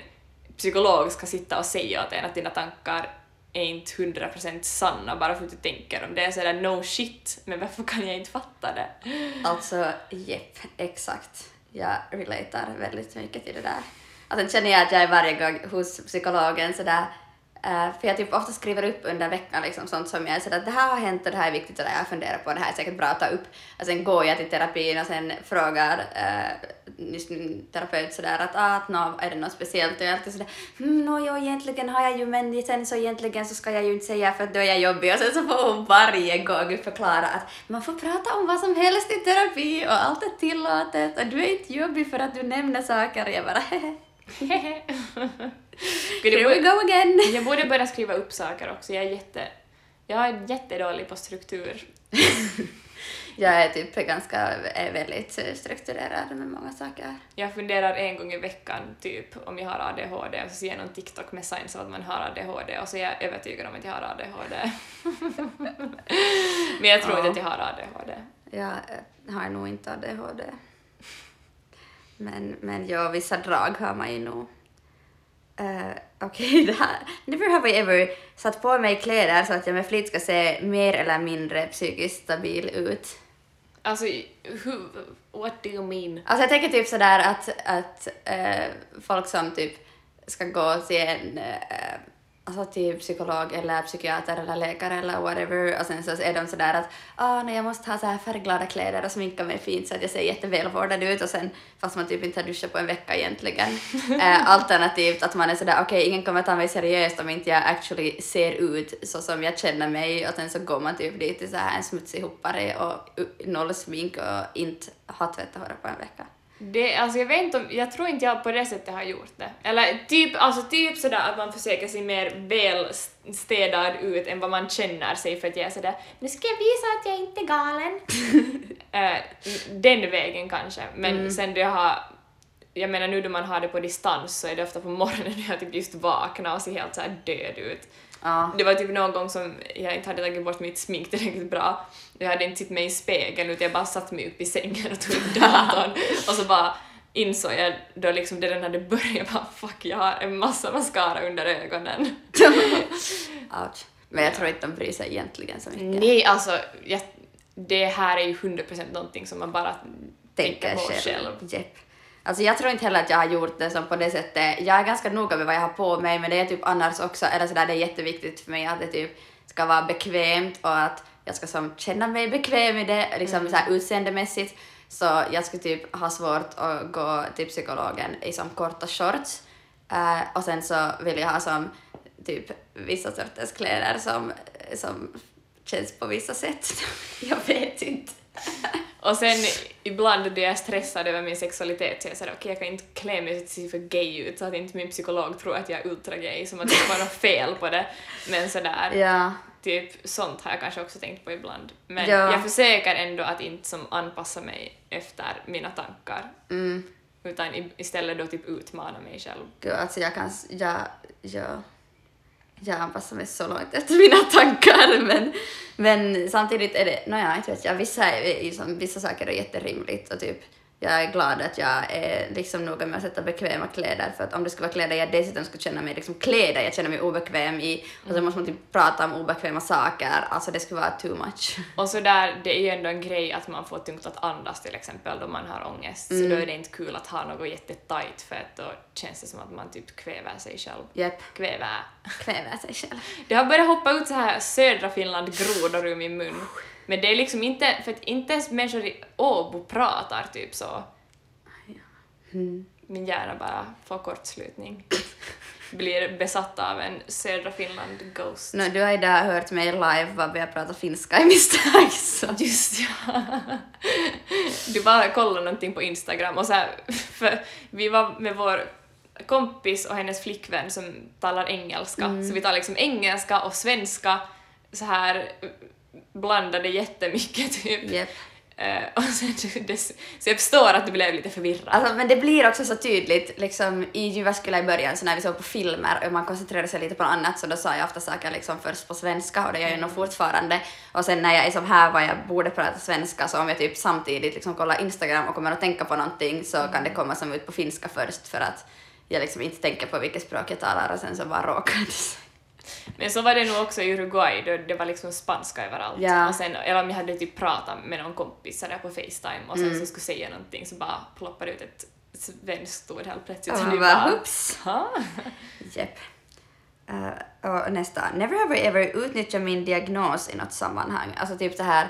Speaker 1: psykolog ska sitta och säga åt en att dina tankar är inte 100% sanna bara för att du tänker dem. Det är sådär no shit, men varför kan jag inte fatta det?
Speaker 2: Alltså, jepp, exakt. Jag relatar väldigt mycket till det där. Och sen känner jag att jag är varje gång hos psykologen sådär Uh, för jag typ ofta skriver upp under veckan liksom sånt som jag är sådär att det här har hänt och det här är viktigt och det här jag funderar på, det här är säkert bra att ta upp. Och sen går jag till terapin och sen frågar uh, just min terapeut sådär att ah, att no, är det något speciellt och jag är alltid sådär mm, no, jo, egentligen har jag ju men sen så egentligen så ska jag ju inte säga för att då är jag jobbig och sen så får hon varje gång förklara att man får prata om vad som helst i terapi och allt är tillåtet och du är inte jobbig för att du nämner saker. Jag bara Here we go again!
Speaker 1: Jag borde börja skriva upp saker också. Jag är, jätte, jag är jättedålig på struktur.
Speaker 2: jag är typ ganska, är väldigt strukturerad med många saker.
Speaker 1: Jag funderar en gång i veckan typ om jag har ADHD och så ser jag någon TikTok med signs av att man har ADHD och så är jag övertygad om att jag har ADHD. Men jag tror ja. inte att jag har ADHD.
Speaker 2: Jag har nog inte ADHD. Men, men ja, vissa drag har man ju nog. Uh, Okej, okay, det här... Never have I ever satt på mig kläder så att jag med flit ska se mer eller mindre psykiskt stabil ut.
Speaker 1: Alltså, who, what do you mean?
Speaker 2: Alltså jag tänker typ sådär att, att uh, folk som typ ska gå till en uh, alltså till psykolog eller psykiater eller läkare eller whatever och sen så är de sådär att ah, nej, jag måste ha så här färgglada kläder och sminka mig fint så att jag ser jättevälvårdad ut och sen fast man typ inte har duschat på en vecka egentligen. eh, alternativt att man är sådär okej okay, ingen kommer ta mig seriöst om inte jag actually ser ut så som jag känner mig och sen så går man typ dit till så här en smutsig hoppare och noll smink och inte har tvättat håret på en vecka.
Speaker 1: Det, alltså jag vet inte om, jag tror inte jag på det sättet har gjort det. Eller typ, alltså typ sådär att man försöker se mer välstädad ut än vad man känner sig för att jag är sådär nu ska jag visa att jag inte är galen. äh, den vägen kanske, men mm. sen jag har jag menar nu då man har det på distans så är det ofta på morgonen när jag typ just vaknar och ser helt så död ut. Ja. Det var typ någon gång som jag inte hade tagit bort mitt smink tillräckligt bra. Jag hade inte sett mig i spegeln utan jag bara satt mig upp i sängen och tog upp datorn och så bara insåg jag då liksom det redan hade börjat bara fuck jag har en massa mascara under ögonen.
Speaker 2: Ouch. Men jag tror inte de bryr sig egentligen så mycket.
Speaker 1: Nej, alltså jag, det här är ju 100% någonting som man bara tänker, tänker på själv. själv.
Speaker 2: Yep. Alltså jag tror inte heller att jag har gjort det som på det sättet. Jag är ganska noga med vad jag har på mig men det är typ annars också, eller sådär det är jätteviktigt för mig att det typ ska vara bekvämt och att jag ska som känna mig bekväm i det, liksom mm. såhär utseendemässigt. Så jag skulle typ ha svårt att gå till psykologen i som korta shorts. Uh, och sen så vill jag ha som typ vissa sorters kläder som, som känns på vissa sätt. jag vet inte.
Speaker 1: Och sen ibland då jag är stressad över min sexualitet så jag säger okej okay, jag kan inte klä mig så att det ser för gay ut så att inte min psykolog tror att jag är ultra-gay som att det var något fel på det. Men sådär. Ja. Typ sånt har jag kanske också tänkt på ibland. Men ja. jag försöker ändå att inte som anpassa mig efter mina tankar. Mm. Utan istället då typ utmana mig själv.
Speaker 2: Gud, alltså jag kan... Jag, jag jag anpassar mig så långt efter mina tankar men, men samtidigt är det, nåja, inte vet jag, vissa, liksom, vissa saker är jätterimligt och typ jag är glad att jag är liksom noga med att sätta bekväma kläder för att om det ska vara kläder jag dessutom ska känna mig liksom kläder jag känner mig obekväm i och så måste man typ prata om obekväma saker, alltså det skulle vara too much.
Speaker 1: Och så där, det är ju ändå en grej att man får tungt att andas till exempel då man har ångest, mm. så då är det inte kul att ha något jättetajt för att då känns det som att man typ kväver sig själv.
Speaker 2: Yep.
Speaker 1: Kväver.
Speaker 2: Kväver sig själv.
Speaker 1: Det har börjat hoppa ut så här södra Finland-grodor ur min mun. Men det är liksom inte, för att inte ens människor i Åbo pratar typ så. Mm. Min hjärna bara får kortslutning. Blir besatt av en södra Finland-ghost.
Speaker 2: No, du har idag hört mig live vad vi har pratat finska i misstag. Så.
Speaker 1: Just ja. Du bara kollade någonting på Instagram och så här, för vi var med vår kompis och hennes flickvän som talar engelska, mm. så vi talar liksom engelska och svenska så här blandade jättemycket typ. Yep. Uh, och sen, det, så jag förstår att du blev lite förvirrad.
Speaker 2: Alltså, men det blir också så tydligt liksom, i Jyväskylä i början, så när vi såg på filmer och man koncentrerade sig lite på något annat så då sa jag ofta saker liksom först på svenska och det gör jag nog fortfarande. Och sen när jag är som här var jag borde prata svenska så om jag typ samtidigt liksom kollar Instagram och kommer att tänka på någonting så kan det komma som ut på finska först för att jag liksom inte tänker på vilket språk jag talar och sen så bara råkar det
Speaker 1: men så var det nog också i Uruguay, då det var liksom spanska överallt. Ja. Och sen, eller om jag hade typ pratat med någon kompis där på Facetime och sen mm. så skulle säga någonting så bara ploppade ut ett svenskt ord helt plötsligt.
Speaker 2: Och man bara, oops. Japp. Uh, och nästa. Never have I ever utnyttjat min diagnos i något sammanhang. Alltså typ så här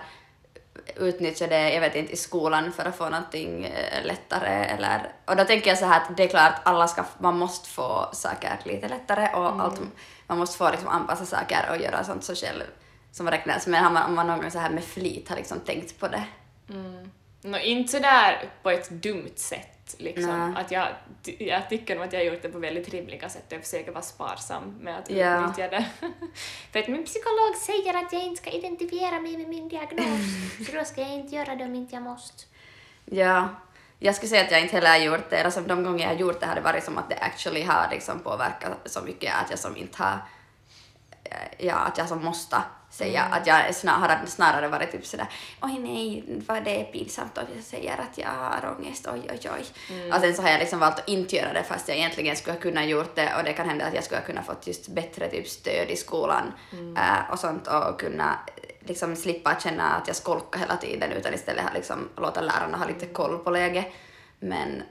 Speaker 2: utnyttja det, jag vet inte, i skolan för att få någonting eh, lättare eller... Och då tänker jag så här att det är klart alla ska, man måste få saker lite lättare och
Speaker 1: Mm.
Speaker 2: allt, man måste få liksom anpassa saker och göra sånt så själv som räknas. Men har man, om man någon gång så här med flit har liksom tänkt på det.
Speaker 1: Nå, inte sådär på ett dumt sätt. Liksom.
Speaker 2: Nej.
Speaker 1: Att jag, jag tycker nog att jag har gjort det på väldigt rimliga sätt och jag försöker vara sparsam med att
Speaker 2: Ja.
Speaker 1: utnyttja det. För att min psykolog säger att jag inte ska identifiera mig med min diagnos, så då ska jag inte göra det om inte jag måste.
Speaker 2: Ja, jag skulle säga att jag inte heller har gjort det, som de gånger jag har gjort det har det varit som att det actually har liksom påverkat så mycket att jag som inte har, eh, ja, att jag som måste säga att jag har snarare varit typ sådär oj nej, vad det är pinsamt om jag säger att jag har ångest, oj oj oj. Och sen så har jag liksom valt att inte göra det fast jag egentligen skulle ha kunnat gjort det och det kan hända att jag skulle ha kunnat fått just bättre typ stöd i skolan eh, och sånt och kunna eh, liksom slippa känna att jag skolkar hela tiden utan istället ha liksom låta lärarna ha lite koll på läget. Men,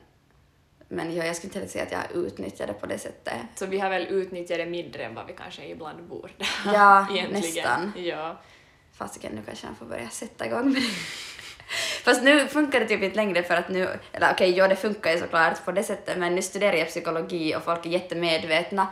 Speaker 2: men ja, jag skulle inte säga att jag utnyttjar det på det sättet.
Speaker 1: Så vi har väl utnyttjat det mindre än vad vi kanske ibland borde.
Speaker 2: Ja, nästan.
Speaker 1: Ja.
Speaker 2: Fasiken, nu kanske han får börja sätta igång med det. Fast nu funkar det typ inte längre för att nu, eller okej, ja det funkar ju såklart på det sättet men nu studerar jag psykologi och folk är jättemedvetna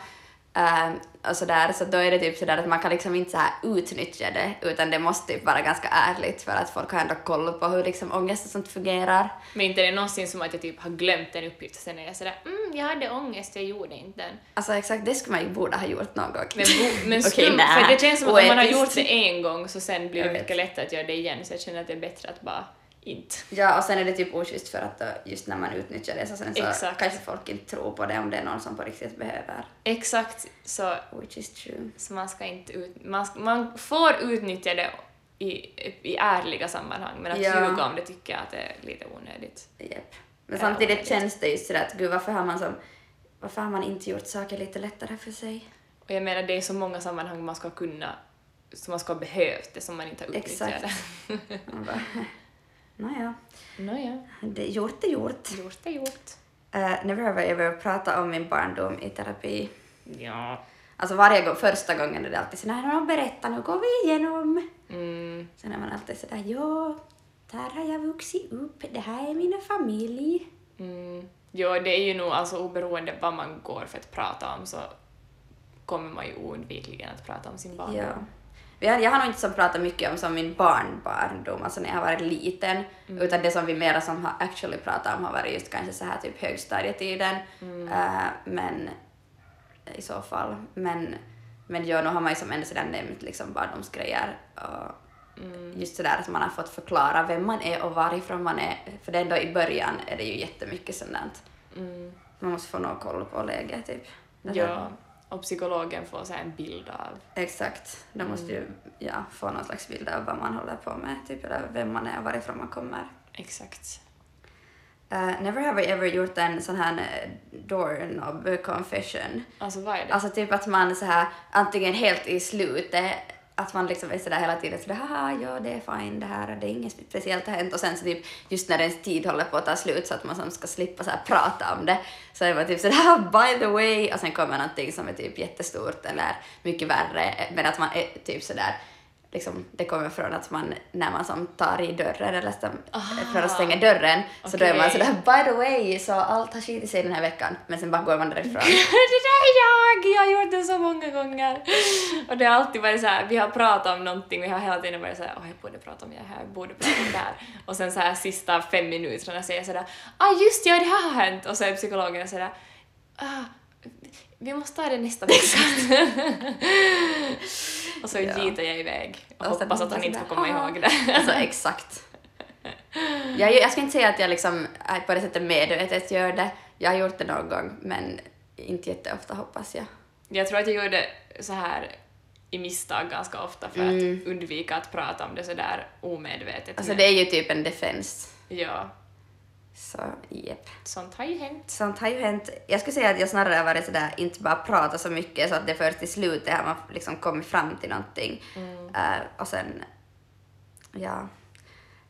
Speaker 2: äh, och sådär så då är det typ sådär att man kan liksom inte så här utnyttja det utan det måste typ vara ganska ärligt för att folk har ändå koll på hur liksom ångest och sånt fungerar.
Speaker 1: Men inte är det någonsin som att jag typ har glömt en uppgift och sen är jag sådär mm, jag hade ångest, jag gjorde inte den.
Speaker 2: Alltså exakt, det skulle man ju borde ha gjort någon gång.
Speaker 1: Men, bo, men
Speaker 2: Okej,
Speaker 1: skum,
Speaker 2: nä,
Speaker 1: för det känns som att om man har gjort det en gång så sen blir det mycket lättare att göra det igen så jag känner att det är bättre att bara inte.
Speaker 2: Ja, och sen är det typ oschysst för att då, just när man utnyttjar det så sen så
Speaker 1: Exakt.
Speaker 2: kanske folk inte tror på det om det är någon som på riktigt behöver.
Speaker 1: Exakt, så,
Speaker 2: Which is true.
Speaker 1: så man ska inte ut, man, ska, man får utnyttja det i, i ärliga sammanhang men att
Speaker 2: Ja.
Speaker 1: ljuga om det tycker jag att det är lite onödigt.
Speaker 2: Japp. Men samtidigt
Speaker 1: onödigt.
Speaker 2: känns det ju sådär att gud varför har man som varför har man inte gjort saker lite lättare för sig?
Speaker 1: Och jag menar det är så många sammanhang man ska kunna, som man ska ha behövt det som man inte har utnyttjat
Speaker 2: Exakt.
Speaker 1: det.
Speaker 2: Nåja,
Speaker 1: Nåja,
Speaker 2: det, gjort är gjort.
Speaker 1: gjort är gjort.
Speaker 2: Uh, never have I ever pratat om min barndom i terapi.
Speaker 1: Ja.
Speaker 2: Alltså varje gång, första gången är det alltid sådär, "Nå, berätta nu går vi igenom.
Speaker 1: Mm,
Speaker 2: Sen är man alltid sådär, ja, där har jag vuxit upp, det här är min familj.
Speaker 1: mm. Jo, det är ju nog alltså oberoende vad man går för att prata om så kommer man ju oundvikligen att prata om sin barndom.
Speaker 2: Ja. Jag har nog inte som pratat mycket om som min barnbarndom, alltså när jag har varit liten, utan det som vi mera som har actually pratat om har varit just kanske så här typ högstadietiden, Eh, men i så fall. Men, men ja, nu har man ju som ändå sådär nämnt liksom barndomsgrejer och just sådär att man har fått förklara vem man är och varifrån man är, för det är ändå i början är det ju jättemycket sådant.
Speaker 1: Mm.
Speaker 2: Man måste få någon koll på läget typ.
Speaker 1: Ja, och psykologen får så här en bild av.
Speaker 2: Exakt. De måste ju ja, få någon slags bild av vad man håller på med, typ, eller vem man är och varifrån man kommer.
Speaker 1: Exakt.
Speaker 2: Uh, never have I ever gjort en sån här eh, doorknob confession.
Speaker 1: Alltså vad är det?
Speaker 2: Alltså typ att man så här antingen helt i slutet att man liksom är sådär hela tiden sådär haha ja det är fine det här det är inget speciellt har hänt. Och sen så typ just när ens tid håller på att ta slut så att man som ska slippa så här prata om det så är man typ sådär ah, by the way. Och sen kommer någonting som är typ jättestort eller mycket värre men att man är typ sådär liksom, det kommer från att man, när man som tar i dörren eller stäm, för att stänga dörren, så då är man sådär by the way, så allt har skitit sig den här veckan, men sen bara går man därifrån.
Speaker 1: det där är jag! Jag har gjort det så många gånger. Och det har alltid varit så här, vi har pratat om någonting, vi har hela tiden varit så här, åh jag borde prata om det här, jag borde prata om det här. Och sen så här sista fem minuterna säger jag sådär, ah just ja, det här har hänt. Och så är psykologen sådär, ah, vi måste ta det nästa vecka. och så
Speaker 2: Ja.
Speaker 1: gitar jag iväg och,
Speaker 2: Och
Speaker 1: hoppas att han inte
Speaker 2: sådär,
Speaker 1: får komma ihåg det.
Speaker 2: Alltså exakt. Jag, jag ska inte säga att jag liksom är på det sättet medvetet gör det. Jag har gjort det någon gång, men inte jätteofta hoppas jag.
Speaker 1: Jag tror att jag gjorde så här i misstag ganska ofta för
Speaker 2: Mm.
Speaker 1: att undvika att prata om det så där omedvetet.
Speaker 2: Alltså det är ju typ en defense.
Speaker 1: Ja,
Speaker 2: Så jepp.
Speaker 1: sånt har ju hänt.
Speaker 2: Sånt har ju hänt. Jag skulle säga att jag snarare har varit sådär, inte bara pratat så mycket så att det först i slutet har man liksom kommit fram till någonting. Eh, och sen, ja.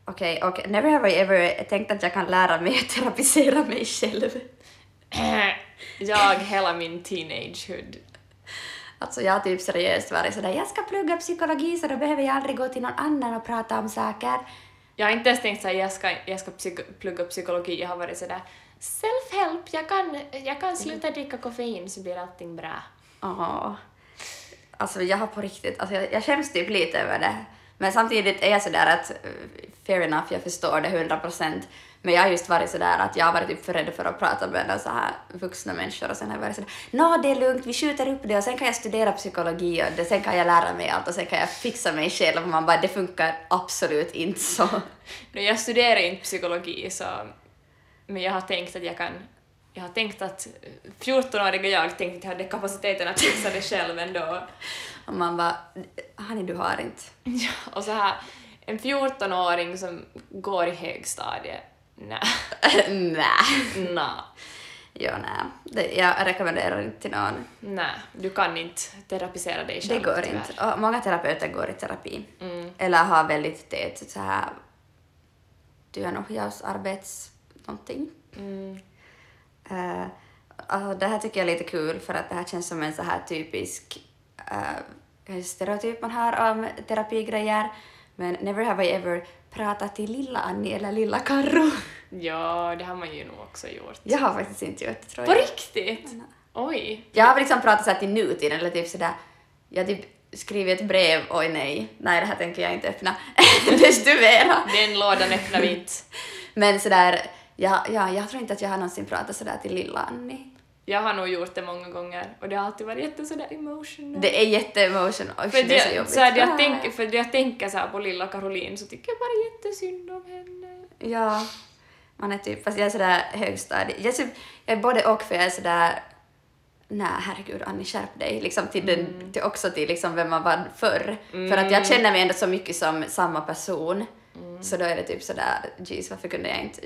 Speaker 2: Okej, och never have I ever tänkt att jag kan lära mig att terapisera mig själv.
Speaker 1: jag hela min teenagehood.
Speaker 2: Alltså jag har typ seriöst varit sådär, jag ska plugga psykologi så då behöver jag aldrig gå till någon annan och prata om saker.
Speaker 1: Jag har inte ens tänkt att jag ska, jag ska psyko- plugga psykologi, jag har varit sådär self-help, jag kan, jag kan sluta dricka koffein så blir allting bra.
Speaker 2: Åh. Alltså jag har på riktigt, alltså jag, jag skäms typ lite över det. Men samtidigt är jag sådär att, eh, fair enough, jag förstår det 100 procent. Men jag har just varit sådär att jag har varit typ för rädd för att prata med så här vuxna människor och sen har jag varit sådär, nå det är lugnt, vi skjuter upp det och sen kan jag studera psykologi och det, sen kan jag lära mig allt och sen kan jag fixa mig själv och man bara, det funkar absolut inte så.
Speaker 1: Nu, jag studerar inte psykologi så, men jag har tänkt att jag kan jag har tänkt att 14-åriga jag tänkte att jag hade kapaciteten att fixa det själv ändå.
Speaker 2: Och man bara, honey du har inte.
Speaker 1: Ja, och så här, en 14-åring som går i högstadiet, nej.
Speaker 2: nej.
Speaker 1: nej.
Speaker 2: Jo, nej. Det, jag rekommenderar inte till någon.
Speaker 1: Nej, du kan inte terapisera dig
Speaker 2: Det
Speaker 1: själv.
Speaker 2: går
Speaker 1: tyvärr.
Speaker 2: inte. Och många terapeuter går i terapi.
Speaker 1: Mm.
Speaker 2: Eller har väldigt tät så här työnohjausarbets någonting.
Speaker 1: Mm.
Speaker 2: Uh, alltså det här tycker jag är lite kul för att det här känns som en så här typisk uh, stereotyp man har om terapigrejer. Men never have I ever pratat till lilla Annie eller lilla Karro.
Speaker 1: Ja, det har man ju nog också gjort.
Speaker 2: Jag har faktiskt inte gjort det tror
Speaker 1: På
Speaker 2: jag.
Speaker 1: riktigt? Oj.
Speaker 2: Jag har liksom pratat så här till nutiden eller typ sådär, jag typ skrivit ett brev, oj nej, nej det här tänker jag inte öppna, desto mera.
Speaker 1: Den lådan öppnar vi inte.
Speaker 2: Men sådär, ja, ja, jag tror inte att jag har någonsin pratat sådär till lilla Annie.
Speaker 1: Jag har nog gjort det många gånger och det har alltid varit jätte sådär emotional.
Speaker 2: Det är jätteemotional,
Speaker 1: för
Speaker 2: det är så jobbigt.
Speaker 1: så här, jag tänker, för jag tänker så här på lilla Caroline så tycker jag bara jättesynd om henne.
Speaker 2: Ja, man är typ, fast jag är sådär högstadie, jag är, typ, jag är både och för jag är sådär Nej, herregud Annie, skärp dig. Liksom till den, till också till liksom vem man var förr. För att jag känner mig ändå så mycket som samma person. Så då är det typ sådär, jeez, varför kunde jag inte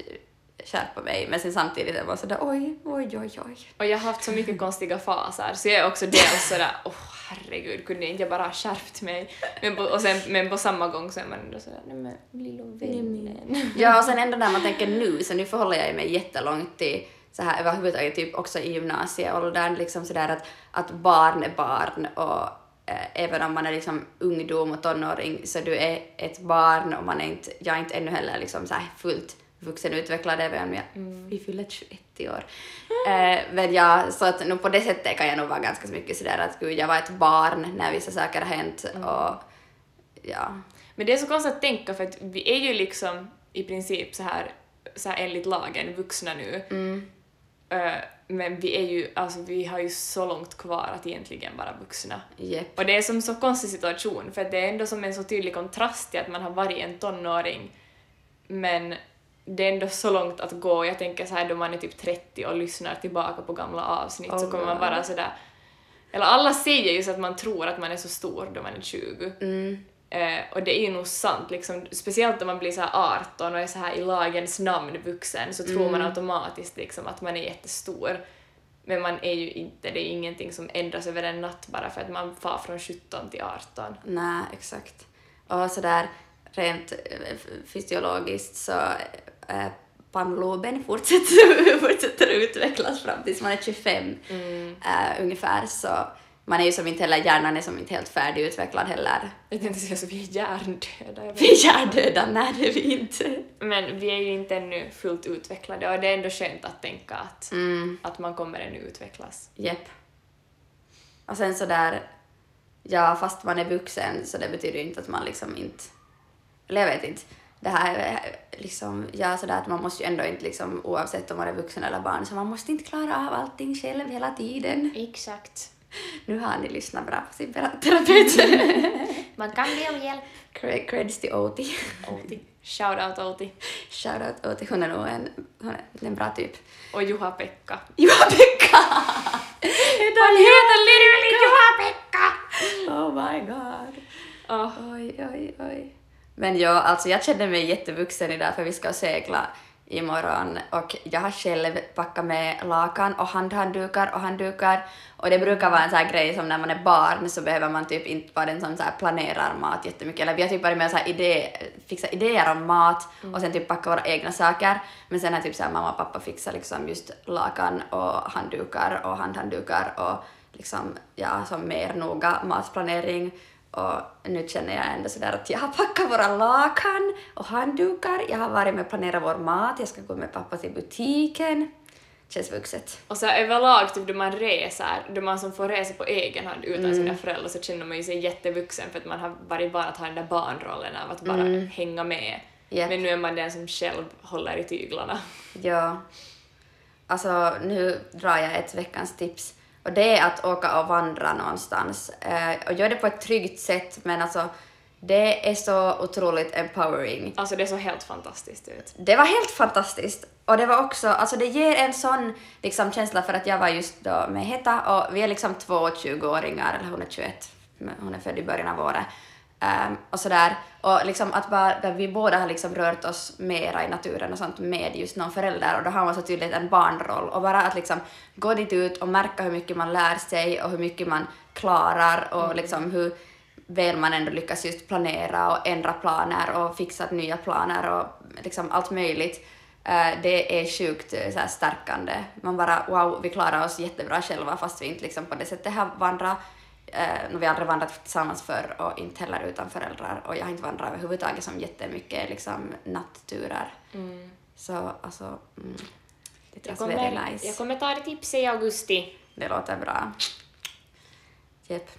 Speaker 2: skärpa mig? Men sen samtidigt är jag bara sådär, oj, oj, oj, oj.
Speaker 1: Och jag har haft så mycket konstiga faser så jag är också dels sådär, åh herregud, kunde inte jag bara ha skärpt mig? Men på, och sen, men på samma gång så är man ändå sådär, nej men lilla vännen.
Speaker 2: Ja, och sen ändå när man tänker nu, så nu förhåller jag mig jättelångt till så här överhuvudtaget typ också i gymnasieåldern, liksom sådär att, att barn är barn och eh, även om man är liksom ungdom och tonåring så du är ett barn och man är inte, jag är inte ännu heller liksom så här fullt vuxenutvecklad även om jag, vi fyller 21 i år. Eh, men ja, så att nu på det sättet kan jag nog vara ganska så mycket sådär att gud, jag var ett barn när vissa saker har hänt och ja.
Speaker 1: Men det är så konstigt att tänka för att vi är ju liksom i princip så här, så här enligt lagen vuxna nu. Eh, men vi är ju, alltså vi har ju så långt kvar att egentligen vara vuxna.
Speaker 2: Jepp.
Speaker 1: Och det är som så konstig situation för det är ändå som en så tydlig kontrast till att man har varit en tonåring men det är ändå så långt att gå. Jag tänker så här då man är typ 30 och lyssnar tillbaka på gamla avsnitt så
Speaker 2: Oh
Speaker 1: kommer man vara sådär eller alla säger ju så att man tror att man är så stor då man är 20.
Speaker 2: Mm.
Speaker 1: Eh, och det är ju nog sant, liksom, speciellt om man blir så här 18 och är så här i lagens namn vuxen så tror man automatiskt liksom att man är jättestor. Men man är ju inte, det är ingenting som ändras över en natt bara för att man far från 17 till 18.
Speaker 2: Nej, exakt. Och sådär rent eh, fysiologiskt så äh, pannloben fortsätter, fortsätter utvecklas fram tills man är 25 eh, ungefär så man är ju som inte heller, hjärnan är som inte helt färdigutvecklad heller.
Speaker 1: Jag tänkte säga så vi är hjärndöda.
Speaker 2: Vi är hjärndöda, nej det är vi inte.
Speaker 1: Men vi är ju inte ännu fullt utvecklade och det är ändå skönt att tänka att,
Speaker 2: Mm,
Speaker 1: att man kommer ännu utvecklas.
Speaker 2: jepp. Och sen så där, ja fast man är vuxen så det betyder ju inte att man liksom inte, eller jag vet inte, det här är liksom, ja sådär att man måste ju ändå inte liksom oavsett om man är vuxen eller barn så man måste inte klara av allting själv hela tiden.
Speaker 1: Exakt.
Speaker 2: Nu har ni lyssnat bra på sin terapeut.
Speaker 1: Man kan be om hjälp.
Speaker 2: Cred- Creds till Oti.
Speaker 1: Outi. Shout out Outi.
Speaker 2: Shoutout Oti, hon är nog en, hon är en bra typ.
Speaker 1: Och Juha-Pekka.
Speaker 2: Juha-Pekka!
Speaker 1: Han heter literally Juha-Pekka!
Speaker 2: Oh my god.
Speaker 1: Oh.
Speaker 2: Oj, oj, oj. Men ja, alltså jag känner mig jättevuxen idag för vi ska segla imorgon. Och jag har själv packat med lakan och handhanddukar och handdukar. Och det brukar vara en sån här grej som när man är barn så behöver man typ inte vara den som så här planerar mat jättemycket. Eller vi har typ varit med så här idé, fixa idéer om mat och sen typ packa våra egna saker. Men sen har typ så här mamma och pappa fixat liksom just lakan och handdukar och handhanddukar och liksom, ja, som mer noga matplanering och nu känner jag ändå sådär att jag har packat våra lakan och handdukar, jag har varit med och planerat vår mat, jag ska gå med pappa till butiken. Känns vuxet.
Speaker 1: Och så överlag, typ då man reser, då man som får resa på egen hand utan sina föräldrar så känner man ju sig jättevuxen för att man har varit van att ha den där barnrollen av att bara hänga med.
Speaker 2: Japp.
Speaker 1: Men nu är man den som själv håller i tyglarna.
Speaker 2: Ja. Alltså nu drar jag ett veckans tips och det är att åka och vandra någonstans. Eh, och gör det på ett tryggt sätt men alltså det är så otroligt empowering.
Speaker 1: Alltså det såg helt fantastiskt ut.
Speaker 2: Det var helt fantastiskt. Och det var också, alltså det ger en sån liksom, känsla för att jag var just då med Heta och vi är liksom två 20-åringar, eller hon är 21, men hon är född i början av året. Ehm, och sådär. Och liksom att bara, där vi båda har liksom rört oss mera i naturen och sånt med just någon förälder och då har man så tydligt en barnroll och bara att liksom gå dit ut och märka hur mycket man lär sig och hur mycket man klarar och liksom hur väl man ändå lyckas just planera och ändra planer och fixa nya planer och liksom allt möjligt. Eh, det är sjukt eh, så stärkande. Man bara wow, vi klarar oss jättebra själva fast vi inte liksom på det sättet har vandrat. Eh, vi har aldrig vandrat tillsammans förr och inte heller utan föräldrar och jag har inte vandrat överhuvudtaget som jättemycket liksom natturer. Så alltså, mm, det
Speaker 1: Jag kommer,
Speaker 2: nice.
Speaker 1: jag kommer ta det tipset i augusti.
Speaker 2: Det låter bra. Jep.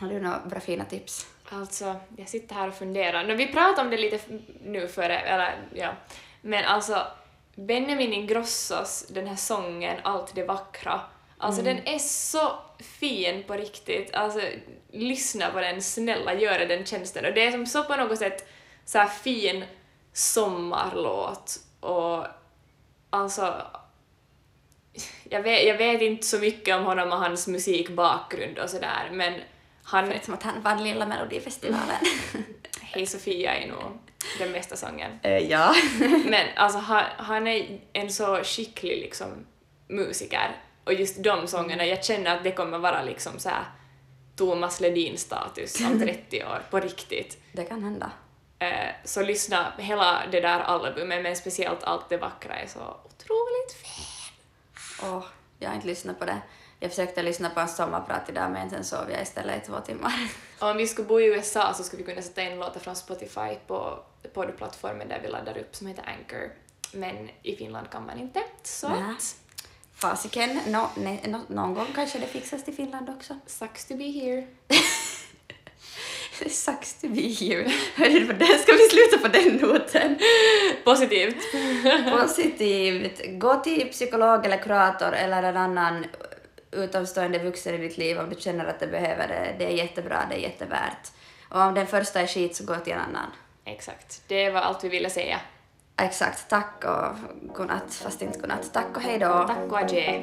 Speaker 2: Har du några bra fina tips?
Speaker 1: Alltså, jag sitter här och funderar. No, vi pratade om det lite nu före, eller ja. Men alltså, Benjamin Ingrossos, den här sången Allt det vackra, alltså den är så fin på riktigt. Alltså, lyssna på den, snälla gör den tjänsten. Och det är som så på något sätt så här fin sommarlåt och alltså jag vet, jag vet inte så mycket om honom och hans musikbakgrund och sådär, men han...
Speaker 2: Som att han vann Lilla Melodifestivalen.
Speaker 1: Hej Sofia är nog den bästa sången.
Speaker 2: Eh, ja.
Speaker 1: Men alltså han, han är en så skicklig liksom musiker och just de sångerna, jag känner att det kommer vara liksom så här Thomas Ledin-status om 30 år, på riktigt.
Speaker 2: Det kan hända.
Speaker 1: Eh, så lyssna, hela det där albumet, men speciellt allt det vackra är så otroligt fint.
Speaker 2: Åh, jag har inte lyssnat på det. Jag försökte lyssna på en sommarprat idag men sen sov jag istället i två timmar.
Speaker 1: Om vi skulle bo i USA så skulle vi kunna sätta in låtar från Spotify på poddplattformen där vi laddar upp som heter Anchor. Men i Finland kan man inte, så
Speaker 2: Nä.
Speaker 1: att
Speaker 2: Fasiken, no, ne, no, någon gång kanske det fixas till Finland också.
Speaker 1: sucks to be here.
Speaker 2: Sucks to be here. Där ska vi sluta på den noten.
Speaker 1: Positivt.
Speaker 2: Positivt. Gå till psykolog eller kurator eller en annan utomstående vuxen i ditt liv om du känner att du behöver det. Det är jättebra, det är jättevärt. Och om den första är skit så gå till en annan.
Speaker 1: Exakt, det var allt vi ville säga.
Speaker 2: Exakt, tack och godnatt, fast inte godnatt. Tack och hej då.
Speaker 1: Tack och adjö.